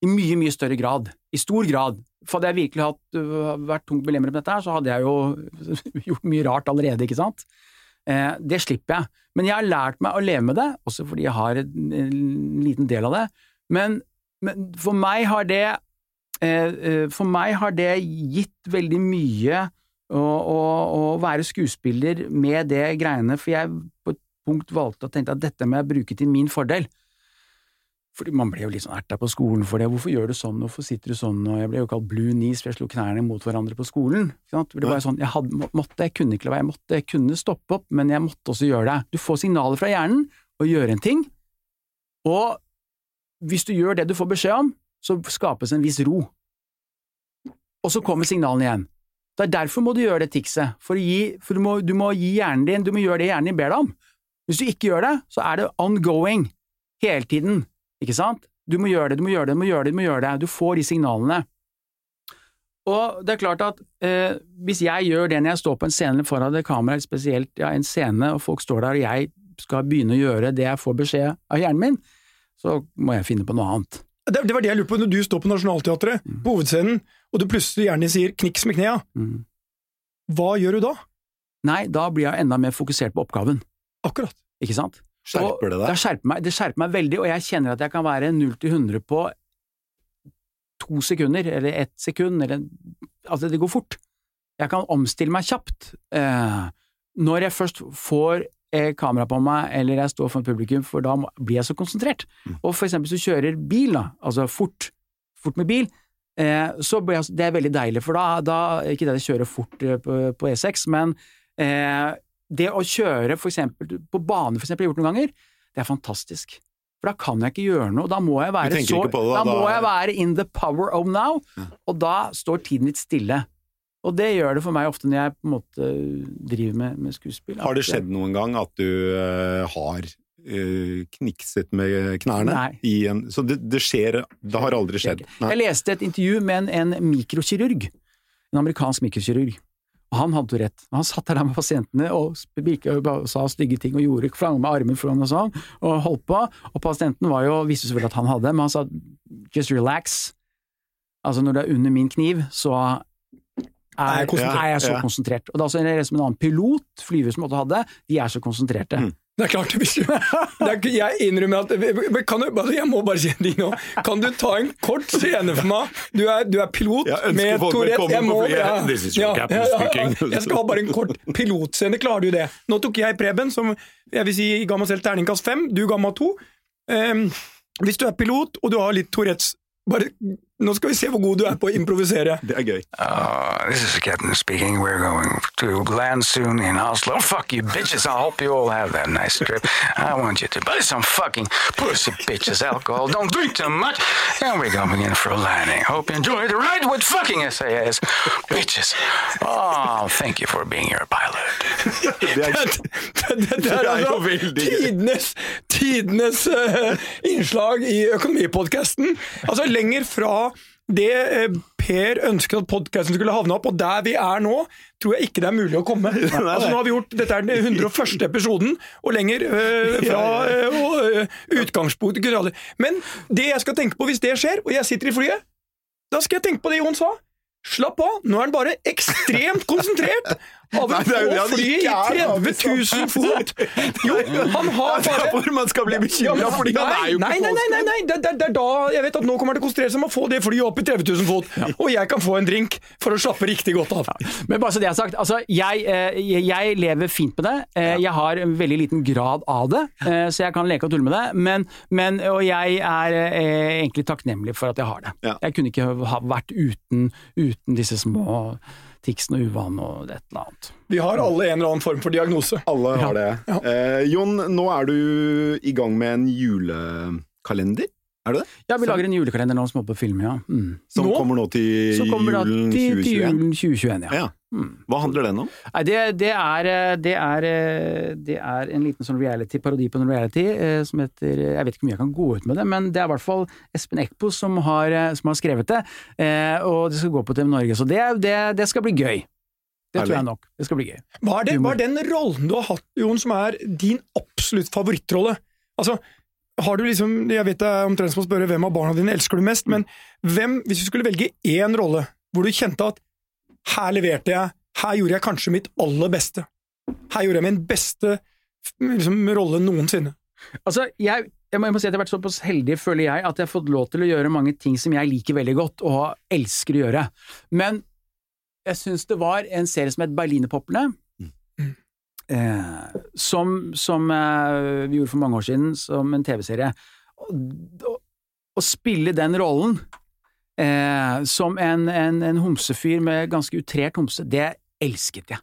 [SPEAKER 3] i mye, mye større grad. I stor grad. For hadde jeg virkelig hatt, øh, vært tungt belemret med dette her, så hadde jeg jo gjort mye rart allerede, ikke sant. Eh, det slipper jeg. Men jeg har lært meg å leve med det, også fordi jeg har en, en liten del av det. Men, men for meg har det eh, eh, For meg har det gitt veldig mye å, å, å være skuespiller med det greiene, for jeg på et punkt valgte å tenke at dette må jeg bruke til min fordel. Fordi Man ble jo litt sånn erta på skolen for det. Hvorfor gjør du sånn, hvorfor sitter du sånn? Og jeg ble jo kalt blue knees, for jeg slo knærne mot hverandre på skolen. Det var sånn, jeg hadde, måtte, jeg kunne ikke la være, jeg måtte, jeg kunne stoppe opp, men jeg måtte også gjøre det. Du får signaler fra hjernen og gjør en ting, og hvis du gjør det du får beskjed om, så skapes en viss ro. Og så kommer signalene igjen. Det er derfor må du gjøre det tikset, for, gi, for du, må, du må gi hjernen din, du må gjøre det hjernen din ber deg om. Hvis du ikke gjør det, så er det ongoing, hele tiden, ikke sant? Du må gjøre det, du må gjøre det, du må gjøre det, du må gjøre det. Du får de signalene. Og det er klart at eh, hvis jeg gjør det når jeg står på en scene foran et kamera, spesielt ja, en scene, og folk står der og jeg skal begynne å gjøre det jeg får beskjed av hjernen min, så må jeg finne på noe annet.
[SPEAKER 2] Det, det var det jeg lurte på, når du står på Nationaltheatret, på hovedscenen, og du plutselig gjerne sier 'kniks med knea',
[SPEAKER 3] Mm.
[SPEAKER 2] hva gjør du da?
[SPEAKER 3] Nei, da blir jeg enda mer fokusert på oppgaven,
[SPEAKER 2] Akkurat.
[SPEAKER 3] ikke sant?
[SPEAKER 1] Skjerper det deg?
[SPEAKER 3] Det skjerper meg, det skjerper meg veldig, og jeg kjenner at jeg kan være 0 til 100 på to sekunder, eller ett sekund, eller Altså, det går fort. Jeg kan omstille meg kjapt. Eh, når jeg først får eh, kamera på meg, eller jeg står foran publikum, for da blir jeg så konsentrert. Og for eksempel hvis du kjører bil, da, altså fort, fort med bil, eh, så blir jeg, det er veldig deilig, for da, da Ikke det at jeg kjører fort eh, på, på E6, men eh, det å kjøre for eksempel på bane, for eksempel, jeg har gjort noen ganger, det er fantastisk. For da kan jeg ikke gjøre noe, da må jeg være så
[SPEAKER 1] det,
[SPEAKER 3] da,
[SPEAKER 1] da-
[SPEAKER 3] må jeg være in the power of now, og da står tiden litt stille. Og det gjør det for meg ofte når jeg på en måte driver med, med skuespill.
[SPEAKER 1] Har det skjedd noen gang at du uh, har uh, knikset med knærne?
[SPEAKER 3] Nei.
[SPEAKER 1] I en, så det, det skjer Det har aldri skjedd? Nei.
[SPEAKER 3] Jeg leste et intervju med en, en mikrokirurg, en amerikansk mikrokirurg. Han hadde Tourette. Han satt der med pasientene og og sa stygge ting og gjorde flang med armen foran og sånn, og holdt på. Og pasienten var jo, visste selvfølgelig at han hadde, men han sa just relax. Altså når du er under min kniv, så er,
[SPEAKER 2] Er jeg
[SPEAKER 3] så konsentrert. Og det er også en, som en annen pilot, flyver som måtte hadde, de er så konsentrerte.
[SPEAKER 1] Mm.
[SPEAKER 2] Det er klart, hvis du, er, Jeg innrømmer at men kan du, Jeg må bare si en ting nå. Kan du ta en kort scene for meg? Du er, du er pilot
[SPEAKER 1] Jeg
[SPEAKER 2] med
[SPEAKER 1] folk
[SPEAKER 2] Tourette.
[SPEAKER 1] velkommen
[SPEAKER 2] Jeg må- ja. Ja, ja. Jeg skal ha bare en kort pilotscene. Klarer du det? Nå tok jeg Preben, som jeg vil si ga meg selv terningkast fem. Du ga meg to. Um, hvis du er pilot, og du har litt Tourettes bare, Nå skal vi se hvor god du er på å improvisere.
[SPEAKER 1] Det er gøy.
[SPEAKER 4] Uh, this is the captain speaking. We're going to land soon in Oslo. Fuck you, bitches. I hope you all have that nice trip. I want you to buy some fucking pussy bitches alcohol. Don't drink too much. And we're going in for a landing. Hope you enjoy the ride with fucking SAS. Bitches. Oh, thank you for being your pilot.
[SPEAKER 1] Det er, Det jo veldig
[SPEAKER 2] tidenes, tidenes innslag i Økonomipodkasten. Altså lenger fra det eh, Per ønsket at podkasten skulle havne opp, og der vi er nå, tror jeg ikke det er mulig å komme. Altså nå har vi gjort, Dette er den 101. episoden, og lenger øh, fra øh, eh, utgangspunktet kunne aldri- Men det jeg skal tenke på hvis det skjer, og jeg sitter i flyet, da skal jeg tenke på det Jon sa. Slapp av, nå er han bare ekstremt konsentrert av få fly i
[SPEAKER 1] ikke er,
[SPEAKER 2] 30 000 fot! Jo, han har
[SPEAKER 1] det er
[SPEAKER 2] bare
[SPEAKER 1] hvor man skal bli bekymra, fordi han er jo ikke
[SPEAKER 2] nei, nei, nei, nei, nei. Det, det, det er da jeg vet at nå kommer det til å konsentrere seg om å få det flyet opp i 30 000 fot, og jeg kan få en drink for å slappe riktig godt av.
[SPEAKER 3] Men bare så det er sagt, altså, jeg, eh, jeg- lever fint med det. Eh, Jeg har en veldig liten grad av det, eh, så jeg kan leke og tulle med det. Men, men, og jeg er egentlig takknemlig for at jeg har det. Jeg kunne ikke ha vært uten, uten disse små ticsene og uvanen og et eller annet.
[SPEAKER 2] Vi har alle en eller annen form for diagnose.
[SPEAKER 1] Alle har det. Eh, Jon, nå er du i gang med en julekalender, er det det?
[SPEAKER 3] Ja, vi lager en julekalender nå som er på film, ja. Mm.
[SPEAKER 1] Som
[SPEAKER 2] Nå?
[SPEAKER 1] kommer nå til
[SPEAKER 3] julen kommer da
[SPEAKER 1] julen
[SPEAKER 3] til, til julen 2021, ja.
[SPEAKER 1] Ja. Hva handler den om?
[SPEAKER 3] Nei, det, det, er, eh, det, er, eh, det er en liten sånn reality, parodi på en reality eh, som heter Jeg vet ikke om jeg kan gå ut med det, men det er i hvert fall Espen Eckbo som har, som har skrevet det. eh, Og det skal gå på TV Norge, så det, det, det skal bli gøy. Det tror jeg nok. Det skal bli gøy.
[SPEAKER 2] Hva er, det, hva er den rollen du har hatt, Jon, som er din absolutt favorittrolle? Altså, har du liksom, Jeg vet det er omtrent som å spørre hvem av barna dine elsker du mest, men hvem, hvis du skulle velge én rolle hvor du kjente at her leverte jeg, her gjorde jeg kanskje mitt aller beste, her gjorde jeg min beste liksom, rolle noensinne.
[SPEAKER 3] Altså, jeg, jeg, må, jeg må si at jeg har vært såpass heldig, føler jeg, at jeg har fått lov til å gjøre mange ting som jeg liker veldig godt, og elsker å gjøre. Men jeg syns det var en serie som het Berlinerpoplene, eh, som, som eh, vi gjorde for mange år siden, som en TV-serie. Å- spille den rollen eh, som en, en, en homsefyr med ganske utrert homse, det elsket jeg.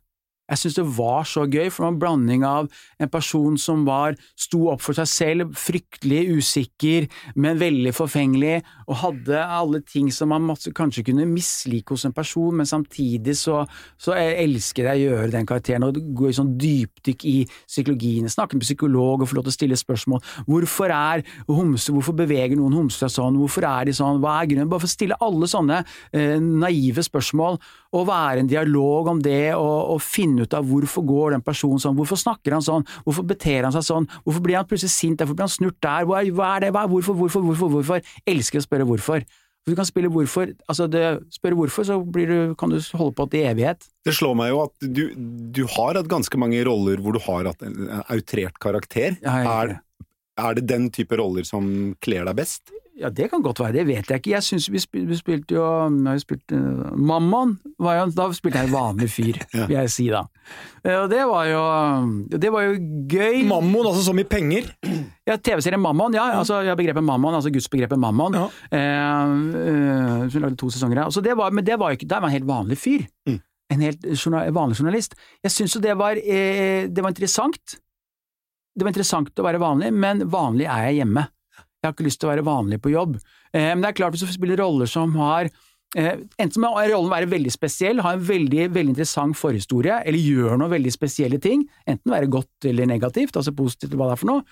[SPEAKER 3] Jeg syns det var så gøy, for det var en blanding av en person som var, sto opp for seg selv, fryktelig usikker, men veldig forfengelig, og hadde alle ting som man måtte, kanskje kunne mislike hos en person, men samtidig så, så jeg elsker jeg å gjøre den karakteren, og gå i sånn dypdykk i psykologien, snakke med psykolog og få lov til å stille spørsmål. Hvorfor er homse, hvorfor beveger noen homser seg sånn, hvorfor er de sånn, hva er grunnen? Bare for å stille alle sånne eh, naive spørsmål, og være en dialog om det, og, og finne ut av hvorfor går den personen sånn, hvorfor snakker han sånn, hvorfor beter han seg sånn, hvorfor blir han plutselig sint, hvorfor blir han snurt der, hva er, hva er det, hva er, hvorfor, hvorfor, hvorfor, hvorfor? Elsker å spørre hvorfor. Du kan spille hvorfor, altså det, spørre hvorfor, så blir du, kan du holde på til evighet.
[SPEAKER 1] Det slår meg jo at du, du har hatt ganske mange roller hvor du har hatt en, en outrert karakter.
[SPEAKER 3] Ja, jeg
[SPEAKER 1] er, er det den type roller som kler deg best?
[SPEAKER 3] Ja, det kan godt være, det vet jeg ikke. Jeg syns vi, spil, vi spilte jo Vi spilte, uh, Mammon, var jo, da spilte jeg en vanlig fyr, vil jeg si da. Eh, og det var jo Det var jo gøy.
[SPEAKER 2] Mammon, altså som i penger.
[SPEAKER 3] Ja, TV-serien Mammon, ja. altså ja, Begrepet Mammon, altså gudsbegrepet Mammon.
[SPEAKER 2] Ja.
[SPEAKER 3] Eh, eh, som lagde to sesonger av. Det var, men det var jo ikke Der var en helt vanlig fyr.
[SPEAKER 1] Mm.
[SPEAKER 3] En helt journal, vanlig journalist. Jeg syns jo det var eh, Det var interessant. Det var interessant å være vanlig, men vanlig er jeg hjemme. Jeg har ikke lyst til å være vanlig på jobb. Eh, men det er klart hvis du spiller roller som har eh, Enten må rollen være veldig spesiell, ha en veldig, veldig interessant forhistorie, eller gjør noe veldig spesielle ting, enten være godt eller negativt, altså positivt eller hva det er for noe,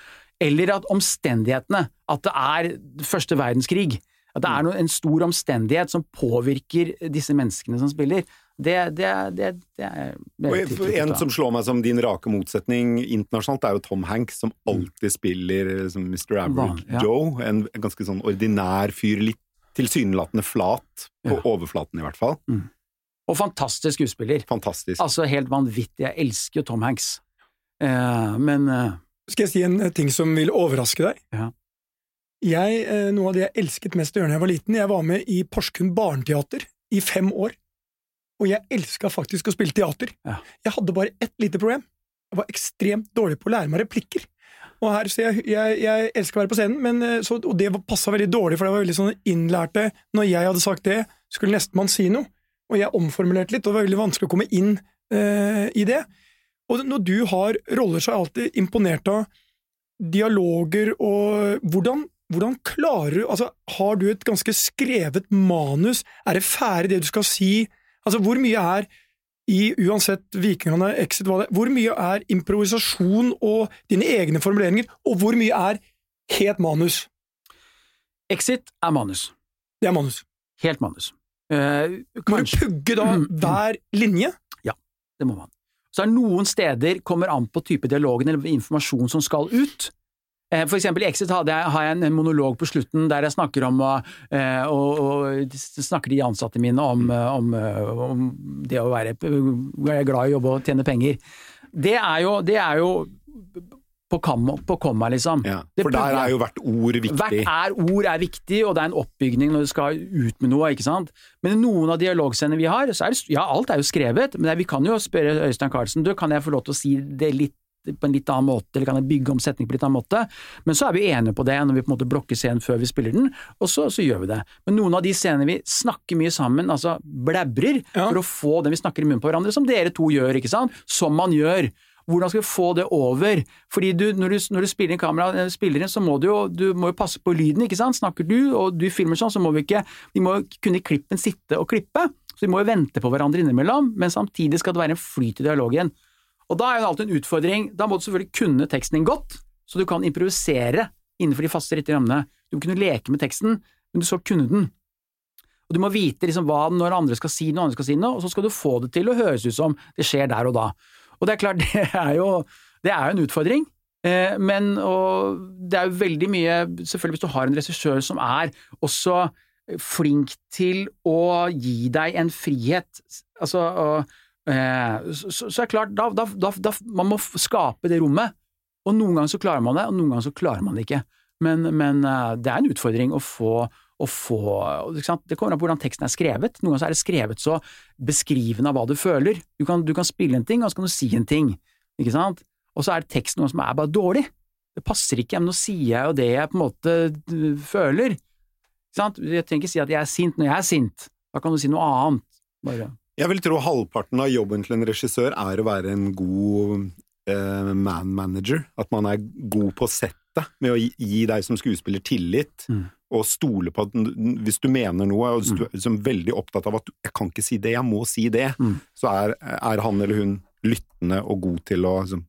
[SPEAKER 3] eller at omstendighetene, at det er første verdenskrig, at det er noe, en stor omstendighet som påvirker disse menneskene som spiller, det, det, det, det er
[SPEAKER 1] Og en- En som slår meg som din rake motsetning internasjonalt, er jo Tom Hanks, som alltid spiller som Mr. Average
[SPEAKER 3] ja.
[SPEAKER 1] Joe. En, en ganske sånn ordinær fyr, litt tilsynelatende flat, på
[SPEAKER 3] Ja.
[SPEAKER 1] overflaten i hvert fall.
[SPEAKER 3] Og fantastisk skuespiller.
[SPEAKER 1] Fantastisk.
[SPEAKER 3] Altså helt vanvittig. Jeg elsker jo Tom Hanks. Eh, men eh,
[SPEAKER 2] Skal jeg si en eh, ting som vil overraske deg?
[SPEAKER 3] Ja.
[SPEAKER 2] Jeg, eh, noe av det jeg elsket mest å gjøre da jeg var liten, jeg var med i Porsgrunn Barneteater i fem år. Og jeg elska faktisk å spille teater.
[SPEAKER 3] Ja.
[SPEAKER 2] Jeg hadde bare ett lite problem. Jeg var ekstremt dårlig på å lære meg replikker. Og her, så jeg, jeg, jeg elsker å være på scenen, men, eh, så, og det passa veldig dårlig, for det var veldig sånn innlærte Når jeg hadde sagt det, skulle nestemann si noe. Og jeg omformulerte litt, og det var veldig vanskelig å komme inn eh, i det. Og når du har roller, så er jeg alltid imponert av dialoger og hvordan, hvordan klarer du Altså, har du et ganske skrevet manus? Er det ferdig, det du skal si? Altså, hvor mye er i uansett Vikingene, Exit, hva det hvor mye er improvisasjon og dine egne formuleringer, og hvor mye er helt manus?
[SPEAKER 3] Exit er manus.
[SPEAKER 2] Det er manus.
[SPEAKER 3] Helt manus. Eh,
[SPEAKER 2] Må du pugge da hver linje?
[SPEAKER 3] Ja, det må man. Så er noen steder kommer an på type dialogen eller informasjon som skal ut. Eh, For eksempel i Exit jeg, har jeg en monolog på slutten der jeg snakker om eh, og, og snakker de ansatte mine om, eh, om, eh, om det å være, være glad i å jobbe og tjene penger. Det er jo, det er jo på kamma, på komma, liksom.
[SPEAKER 1] Ja, for der er jo hvert ord viktig.
[SPEAKER 3] Hvert er ord er viktig, og det er en oppbygning når du skal ut med noe, ikke sant. Men i noen av dialogscenene vi har, så er det, ja, alt er jo skrevet, men vi kan jo spørre Øystein Carlsen, du, kan jeg få lov til å si det litt på en litt annen måte, eller kan jeg bygge om setning på en litt annen måte? Men så er vi enige på det når vi på en måte blokker scenen før vi spiller den, og så, så gjør vi det. Men noen av de scenene vi snakker mye sammen, altså blæbrer,
[SPEAKER 2] Ja.
[SPEAKER 3] for å få den vi snakker i munnen på hverandre, som dere to gjør, ikke sant? Som man gjør. Hvordan skal vi få det over? Fordi du, når, du, når du spiller inn kamera, eh, spiller inn, så må du jo, du må jo passe på lyden, ikke sant? Snakker du, og du filmer sånn, så må vi ikke Vi må kunne i klippen sitte og klippe, så vi må jo vente på hverandre innimellom, men samtidig skal det være en flyt i dialogen. Og da er det alltid en utfordring. Da må du selvfølgelig kunne teksten din godt, så du kan improvisere innenfor de faste riktige rammene. Du må kunne leke med teksten, men du skal kunne den. Og du må vite liksom hva når andre skal si noe, andre skal si noe, og så skal du få det til å høres ut som det skjer der og da. Og det er klart, det er jo, det er jo en utfordring. Eh, men og det er jo veldig mye Selvfølgelig hvis du har en regissør som er også flink til å gi deg en frihet, altså så, så så er det klart, da, da, da, Man må skape det rommet. Og noen ganger så klarer man det, og noen ganger så klarer man det ikke. Men, men eh, det er en utfordring å få å få? Det kommer an på hvordan teksten er skrevet. Noen ganger er det skrevet så beskrivende av hva du føler. Du kan, du kan spille en ting, og så kan du si en ting. Ikke sant? Og så er det teksten noe som er bare dårlig. Det passer ikke, men nå sier jeg jo det jeg på en måte øh, føler. Ikke sant? Jeg trenger ikke si at jeg er sint når jeg er sint. Da kan du si noe annet. Bare.
[SPEAKER 1] Jeg vil tro halvparten av jobben til en regissør er å være en god eh, man manager. At man er god på settet med å gi, gi deg som skuespiller tillit.
[SPEAKER 3] Mm.
[SPEAKER 1] Og stole på at hvis du mener noe, og hvis du er liksom veldig opptatt av at 'jeg kan ikke si det, jeg må si det',
[SPEAKER 3] Mm.
[SPEAKER 1] så er, er han eller hun lyttende og god til å liksom,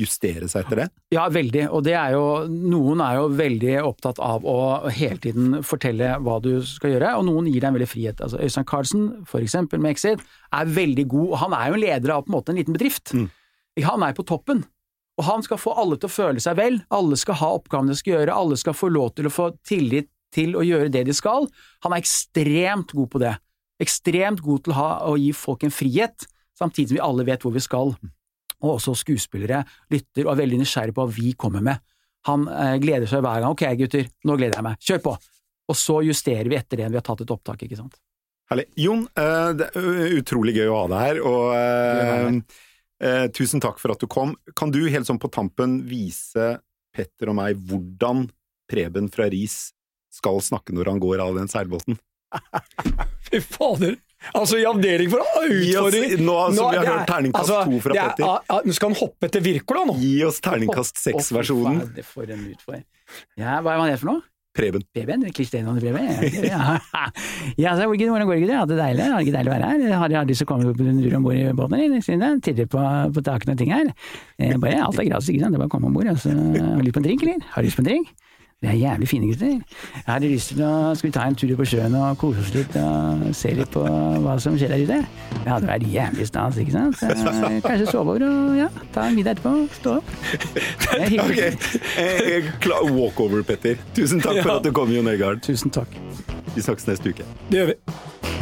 [SPEAKER 1] justere seg etter det.
[SPEAKER 3] Ja, veldig. Og det er jo Noen er jo veldig opptatt av å hele tiden fortelle hva du skal gjøre, og noen gir deg en veldig frihet. Altså Øystein Carlsen, eksempel, med Exit, er veldig god, han er jo en leder av på en måte en liten bedrift.
[SPEAKER 1] Mm.
[SPEAKER 3] Han er på toppen. Og han skal få alle til å føle seg vel, alle skal ha oppgavene de skal gjøre, alle skal få lov til å få tillit til å gjøre det de skal. Han er ekstremt god på det. Ekstremt god til å, ha, å gi folk en frihet, samtidig som vi alle vet hvor vi skal og også skuespillere lytter og er veldig nysgjerrig på hva vi kommer med. Han eh, gleder seg hver gang. Ok, gutter, nå gleder jeg meg. Kjør på! og så justerer vi etter det vi har tatt et opptak, ikke sant.
[SPEAKER 1] Herlig. Jon, eh, det er utrolig gøy å ha deg her, og eh, eh, tusen takk for at du kom. Kan du helt sånn på tampen vise Petter og meg hvordan Preben fra Ris skal snakke når han går av den seilbåten?
[SPEAKER 2] Fy fader! Altså, i avdeling for
[SPEAKER 1] å oss, nå som vi har
[SPEAKER 2] er-
[SPEAKER 1] hørt terningkast
[SPEAKER 2] altså,
[SPEAKER 1] to fra
[SPEAKER 2] er-
[SPEAKER 1] Petter,
[SPEAKER 2] ah, ah, Nå skal han hoppe etter Wirkola nå!
[SPEAKER 1] gi oss terningkast seks-versjonen.
[SPEAKER 3] faen, For en utfordring. Ja, hva er het for noe?
[SPEAKER 1] Preben.
[SPEAKER 3] Preben? Kristian Preben? Ja, ja så hvordan går det? Har det deilig? Har det ikke deilig å være her? Har de lyst til å komme på en tur om bord i båten, Tidligere på, på takene og ting her. Eh, Bare alt er gratis, ikke sant? Det er bare å komme om bord. Altså. Har du lyst på en drink, eller? Har du lyst på en drink? Det er jævlig fine gutter. Jeg hadde lyst til å Skal vi ta en tur på sjøen og kose oss litt og se litt på hva som skjer der ute? Det hadde vært jævlig stas, ikke sant? Så, kanskje sove over og ja, ta en middag etterpå. Stå opp.
[SPEAKER 1] Ok, eh, kla- walkover, Petter. Tusen takk for
[SPEAKER 2] Ja.
[SPEAKER 1] at du kom, Jon Øigarden.
[SPEAKER 3] Tusen takk.
[SPEAKER 1] Vi snakkes neste uke.
[SPEAKER 2] Det gjør vi.